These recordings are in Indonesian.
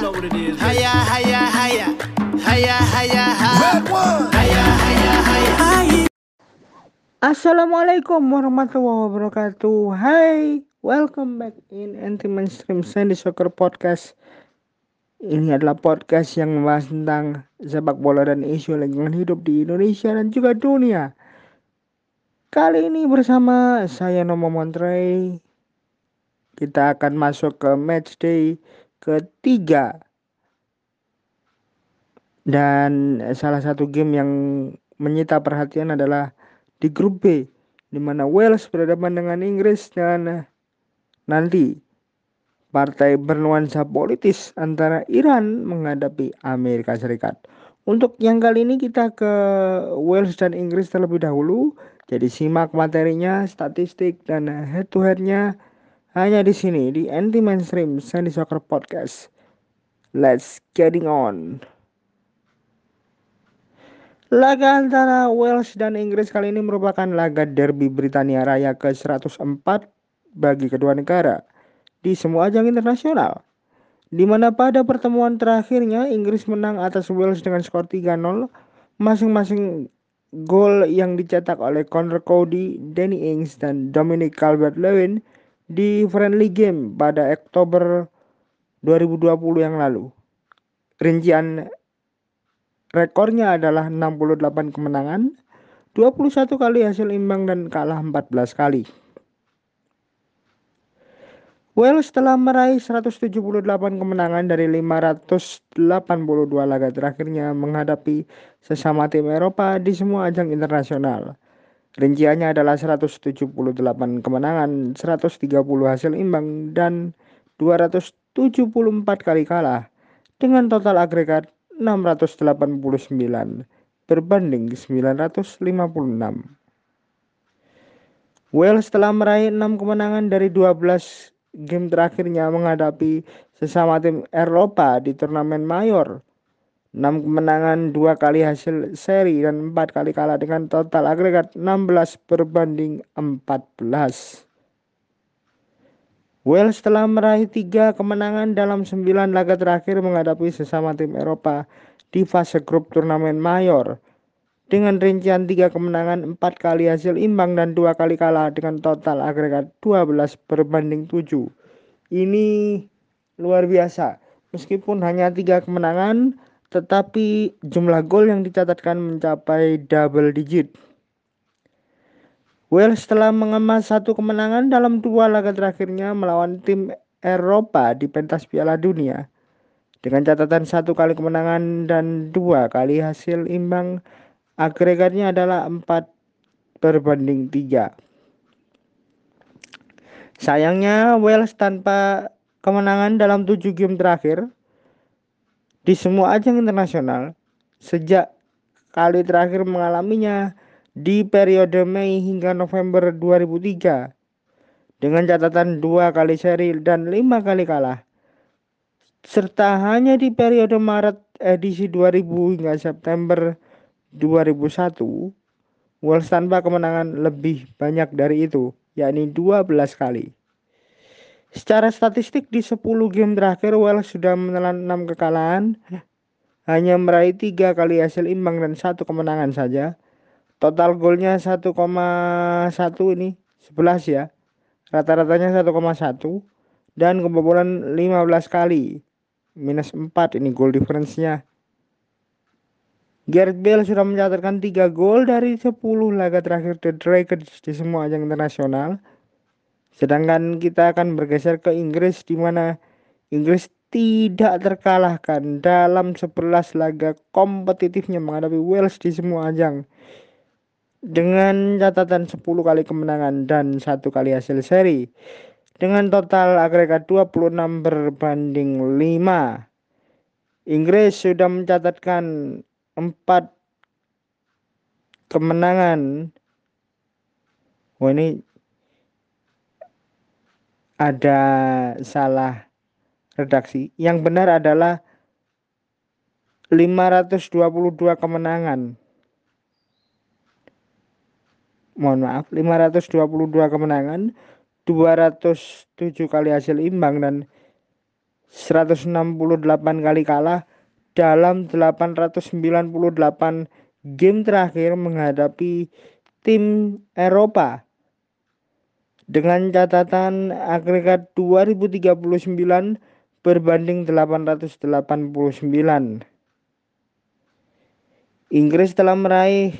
know what it is. Haya, haya, haya. Haya, haya, haya. Red one. Haya, haya, haya. Assalamualaikum warahmatullahi wabarakatuh Hai, welcome back in Anti-Mainstream Sandy Soccer Podcast Ini adalah podcast yang membahas tentang sepak bola dan isu lingkungan hidup di Indonesia dan juga dunia Kali ini bersama saya Nomo Montrey Kita akan masuk ke match day ketiga Dan salah satu game yang menyita perhatian adalah di grup B di mana Wales berhadapan dengan Inggris dan nanti partai bernuansa politis antara Iran menghadapi Amerika Serikat. Untuk yang kali ini kita ke Wales dan Inggris terlebih dahulu. Jadi simak materinya, statistik dan head to headnya hanya di sini di Anti Mainstream Sandy Soccer Podcast. Let's getting on. Laga antara Wales dan Inggris kali ini merupakan laga derby Britania Raya ke-104 bagi kedua negara di semua ajang internasional. Di mana pada pertemuan terakhirnya Inggris menang atas Wales dengan skor 3-0 masing-masing gol yang dicetak oleh Conor Cody, Danny Ings dan Dominic Calvert-Lewin di friendly game pada Oktober 2020 yang lalu. Rincian Rekornya adalah 68 kemenangan, 21 kali hasil imbang dan kalah 14 kali. Wales telah meraih 178 kemenangan dari 582 laga terakhirnya menghadapi sesama tim Eropa di semua ajang internasional. Rinciannya adalah 178 kemenangan, 130 hasil imbang, dan 274 kali kalah dengan total agregat 689 berbanding 956. Wales telah meraih 6 kemenangan dari 12 game terakhirnya menghadapi sesama tim Eropa di turnamen mayor. 6 kemenangan, 2 kali hasil seri dan 4 kali kalah dengan total agregat 16 berbanding 14. Wales telah meraih tiga kemenangan dalam sembilan laga terakhir menghadapi sesama tim Eropa di fase grup turnamen mayor. Dengan rincian tiga kemenangan, empat kali hasil imbang dan dua kali kalah dengan total agregat 12 berbanding 7. Ini luar biasa. Meskipun hanya tiga kemenangan, tetapi jumlah gol yang dicatatkan mencapai double digit. Wales telah mengemas satu kemenangan dalam dua laga terakhirnya melawan tim Eropa di pentas Piala Dunia. Dengan catatan satu kali kemenangan dan dua kali hasil imbang, agregatnya adalah empat berbanding tiga. Sayangnya Wales tanpa kemenangan dalam tujuh game terakhir di semua ajang internasional sejak kali terakhir mengalaminya di periode Mei hingga November 2003 dengan catatan dua kali seri dan lima kali kalah. Serta hanya di periode Maret edisi 2000 hingga September 2001 Wales tanpa kemenangan lebih banyak dari itu yakni 12 kali Secara statistik di 10 game terakhir Wales sudah menelan 6 kekalahan. Hanya meraih tiga kali hasil imbang dan satu kemenangan saja. Total golnya 1,1 ini 11 ya. Rata-ratanya 1,1 dan kebobolan 15 kali. Minus 4 ini gol difference-nya. Gareth Bale sudah mencatatkan 3 gol dari 10 laga terakhir The Dragons di semua ajang internasional sedangkan kita akan bergeser ke Inggris di mana Inggris tidak terkalahkan dalam 11 laga kompetitifnya menghadapi Wales di semua ajang. Dengan catatan 10 kali kemenangan dan satu kali hasil seri. Dengan total agregat 26 berbanding 5 Inggris sudah mencatatkan 4 kemenangan. Wah ini ada salah redaksi. Yang benar adalah 522 kemenangan. Mohon maaf 522 kemenangan 207 kali hasil imbang dan 168 kali kalah dalam 898 game terakhir menghadapi tim Eropa dengan catatan agregat 2039 berbanding 889. Inggris telah meraih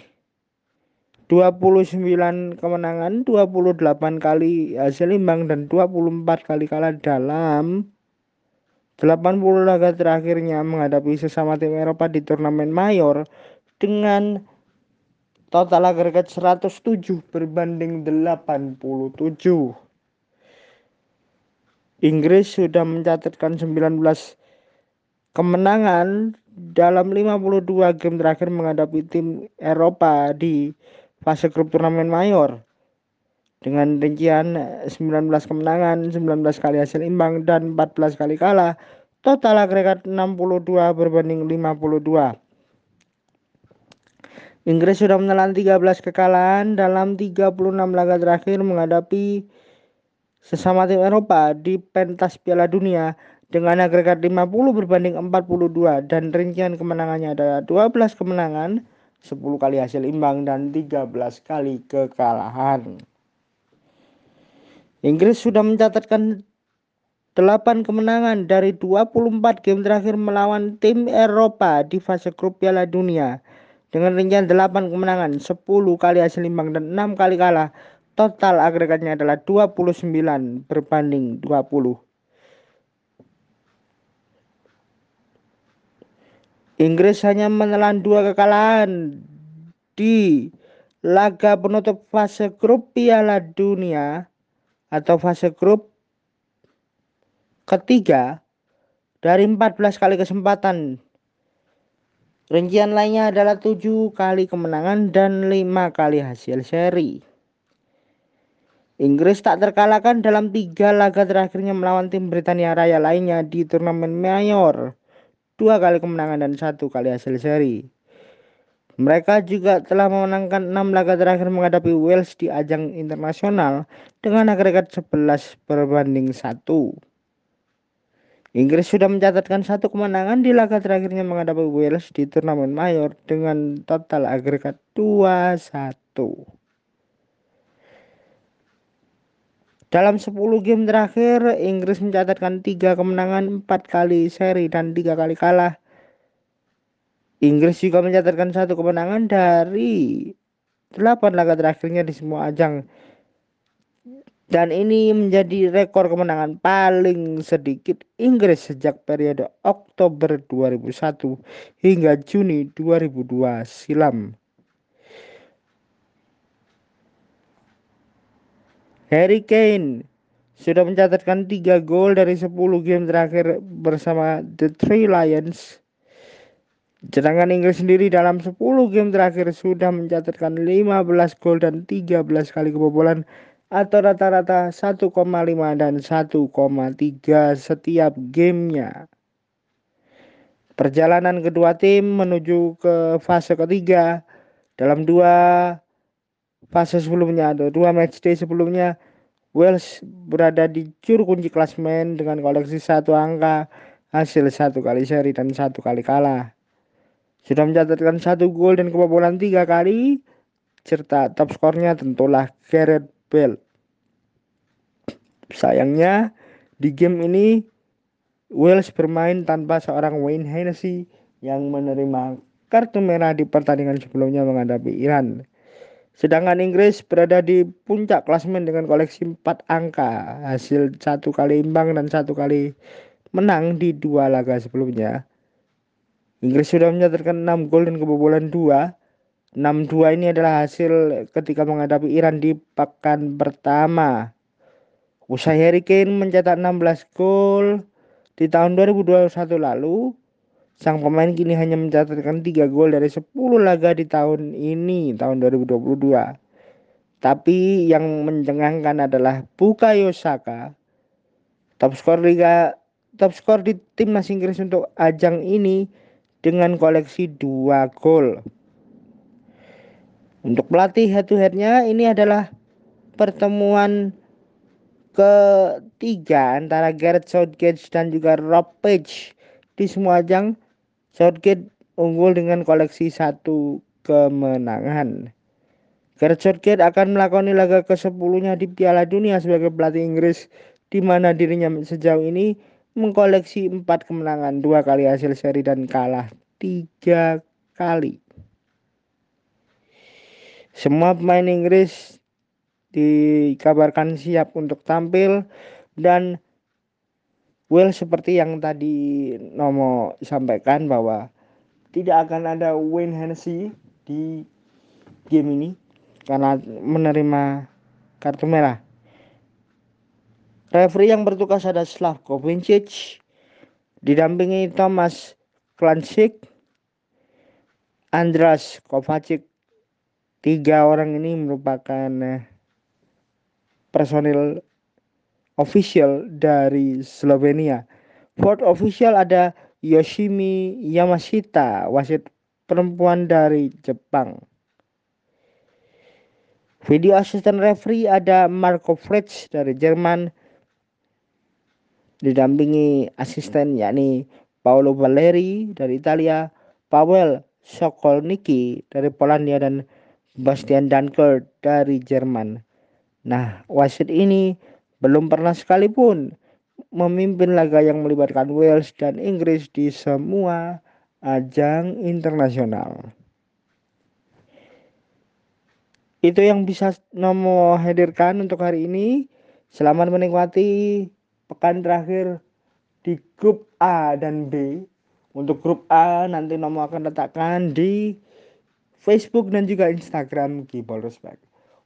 29 kemenangan, 28 kali hasil imbang dan 24 kali kalah dalam 80 laga terakhirnya menghadapi sesama tim Eropa di turnamen mayor dengan total agregat 107 berbanding 87. Inggris sudah mencatatkan 19 kemenangan dalam 52 game terakhir menghadapi tim Eropa di fase grup turnamen mayor dengan rincian 19 kemenangan, 19 kali hasil imbang dan 14 kali kalah. Total agregat 62 berbanding 52. Inggris sudah menelan 13 kekalahan dalam 36 laga terakhir menghadapi sesama tim Eropa di pentas Piala Dunia dengan agregat 50 berbanding 42 dan rincian kemenangannya adalah 12 kemenangan, 10 kali hasil imbang dan 13 kali kekalahan. Inggris sudah mencatatkan 8 kemenangan dari 24 game terakhir melawan tim Eropa di fase grup Piala Dunia dengan rincian 8 kemenangan, 10 kali hasil imbang dan 6 kali kalah. Total agregatnya adalah 29 berbanding 20. Inggris hanya menelan dua kekalahan di laga penutup fase grup Piala Dunia atau fase grup ketiga dari 14 kali kesempatan. Rincian lainnya adalah 7 kali kemenangan dan 5 kali hasil seri. Inggris tak terkalahkan dalam tiga laga terakhirnya melawan tim Britania Raya lainnya di turnamen mayor. Dua kali kemenangan dan satu kali hasil seri. Mereka juga telah memenangkan 6 laga terakhir menghadapi Wales di ajang internasional dengan agregat 11 berbanding 1. Inggris sudah mencatatkan satu kemenangan di laga terakhirnya menghadapi Wales di turnamen mayor dengan total agregat 2-1. Dalam 10 game terakhir, Inggris mencatatkan 3 kemenangan, 4 kali seri dan 3 kali kalah Inggris juga mencatatkan satu kemenangan dari delapan laga terakhirnya di semua ajang. Dan ini menjadi rekor kemenangan paling sedikit Inggris sejak periode Oktober 2001 hingga Juni 2002 silam. Harry Kane sudah mencatatkan 3 gol dari 10 game terakhir bersama The Three Lions Sedangkan Inggris sendiri dalam 10 game terakhir sudah mencatatkan 15 gol dan 13 kali kebobolan atau rata-rata 1,5 dan 1,3 setiap gamenya. Perjalanan kedua tim menuju ke fase ketiga dalam dua fase sebelumnya atau dua matchday sebelumnya Wales berada di juru kunci klasmen dengan koleksi satu angka hasil satu kali seri dan satu kali kalah sudah mencatatkan satu gol dan kebobolan tiga kali serta top skornya tentulah Gareth Bale. Sayangnya di game ini Wales bermain tanpa seorang Wayne Hennessy yang menerima kartu merah di pertandingan sebelumnya menghadapi Iran. Sedangkan Inggris berada di puncak klasmen dengan koleksi 4 angka, hasil satu kali imbang dan satu kali menang di dua laga sebelumnya. Inggris sudah mencatatkan 6 gol dan kebobolan 2. 6-2 ini adalah hasil ketika menghadapi Iran di pekan pertama. Usai Harry Kane mencetak 16 gol di tahun 2021 lalu, sang pemain kini hanya mencatatkan 3 gol dari 10 laga di tahun ini, tahun 2022. Tapi yang mencengangkan adalah Bukayo Saka, top skor liga top skor di timnas Inggris untuk ajang ini dengan koleksi dua gol. Untuk pelatih head to headnya ini adalah pertemuan ketiga antara Gareth Southgate dan juga Rob Page di semua ajang Southgate unggul dengan koleksi satu kemenangan. Gareth Southgate akan melakoni laga ke-10-nya di Piala Dunia sebagai pelatih Inggris di mana dirinya sejauh ini mengkoleksi empat kemenangan, dua kali hasil seri dan kalah tiga kali. Semua pemain Inggris dikabarkan siap untuk tampil dan Will seperti yang tadi Nomo sampaikan bahwa tidak akan ada Wayne Hennessy di game ini karena menerima kartu merah. Referee yang bertugas ada Slavko Vincic didampingi Thomas Klansik, Andras Kovacic. Tiga orang ini merupakan eh, personil official dari Slovenia. Fourth official ada Yoshimi Yamashita, wasit perempuan dari Jepang. Video asisten referee ada Marco Fritz dari Jerman didampingi asisten yakni Paolo Valeri dari Italia, Pavel Sokolniki dari Polandia dan Bastian Dankert dari Jerman. Nah, wasit ini belum pernah sekalipun memimpin laga yang melibatkan Wales dan Inggris di semua ajang internasional. Itu yang bisa Nomo hadirkan untuk hari ini. Selamat menikmati pekan terakhir di grup A dan B. Untuk grup A nanti Nomo akan letakkan di Facebook dan juga Instagram Kibol Respect.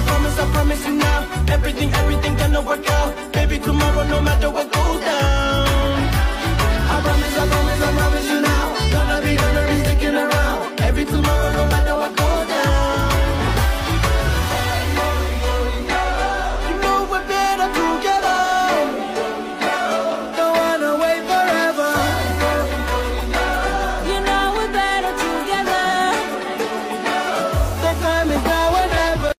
I promise, I promise, you now. Everything, everything gonna work out. Baby, tomorrow, no matter what goes down.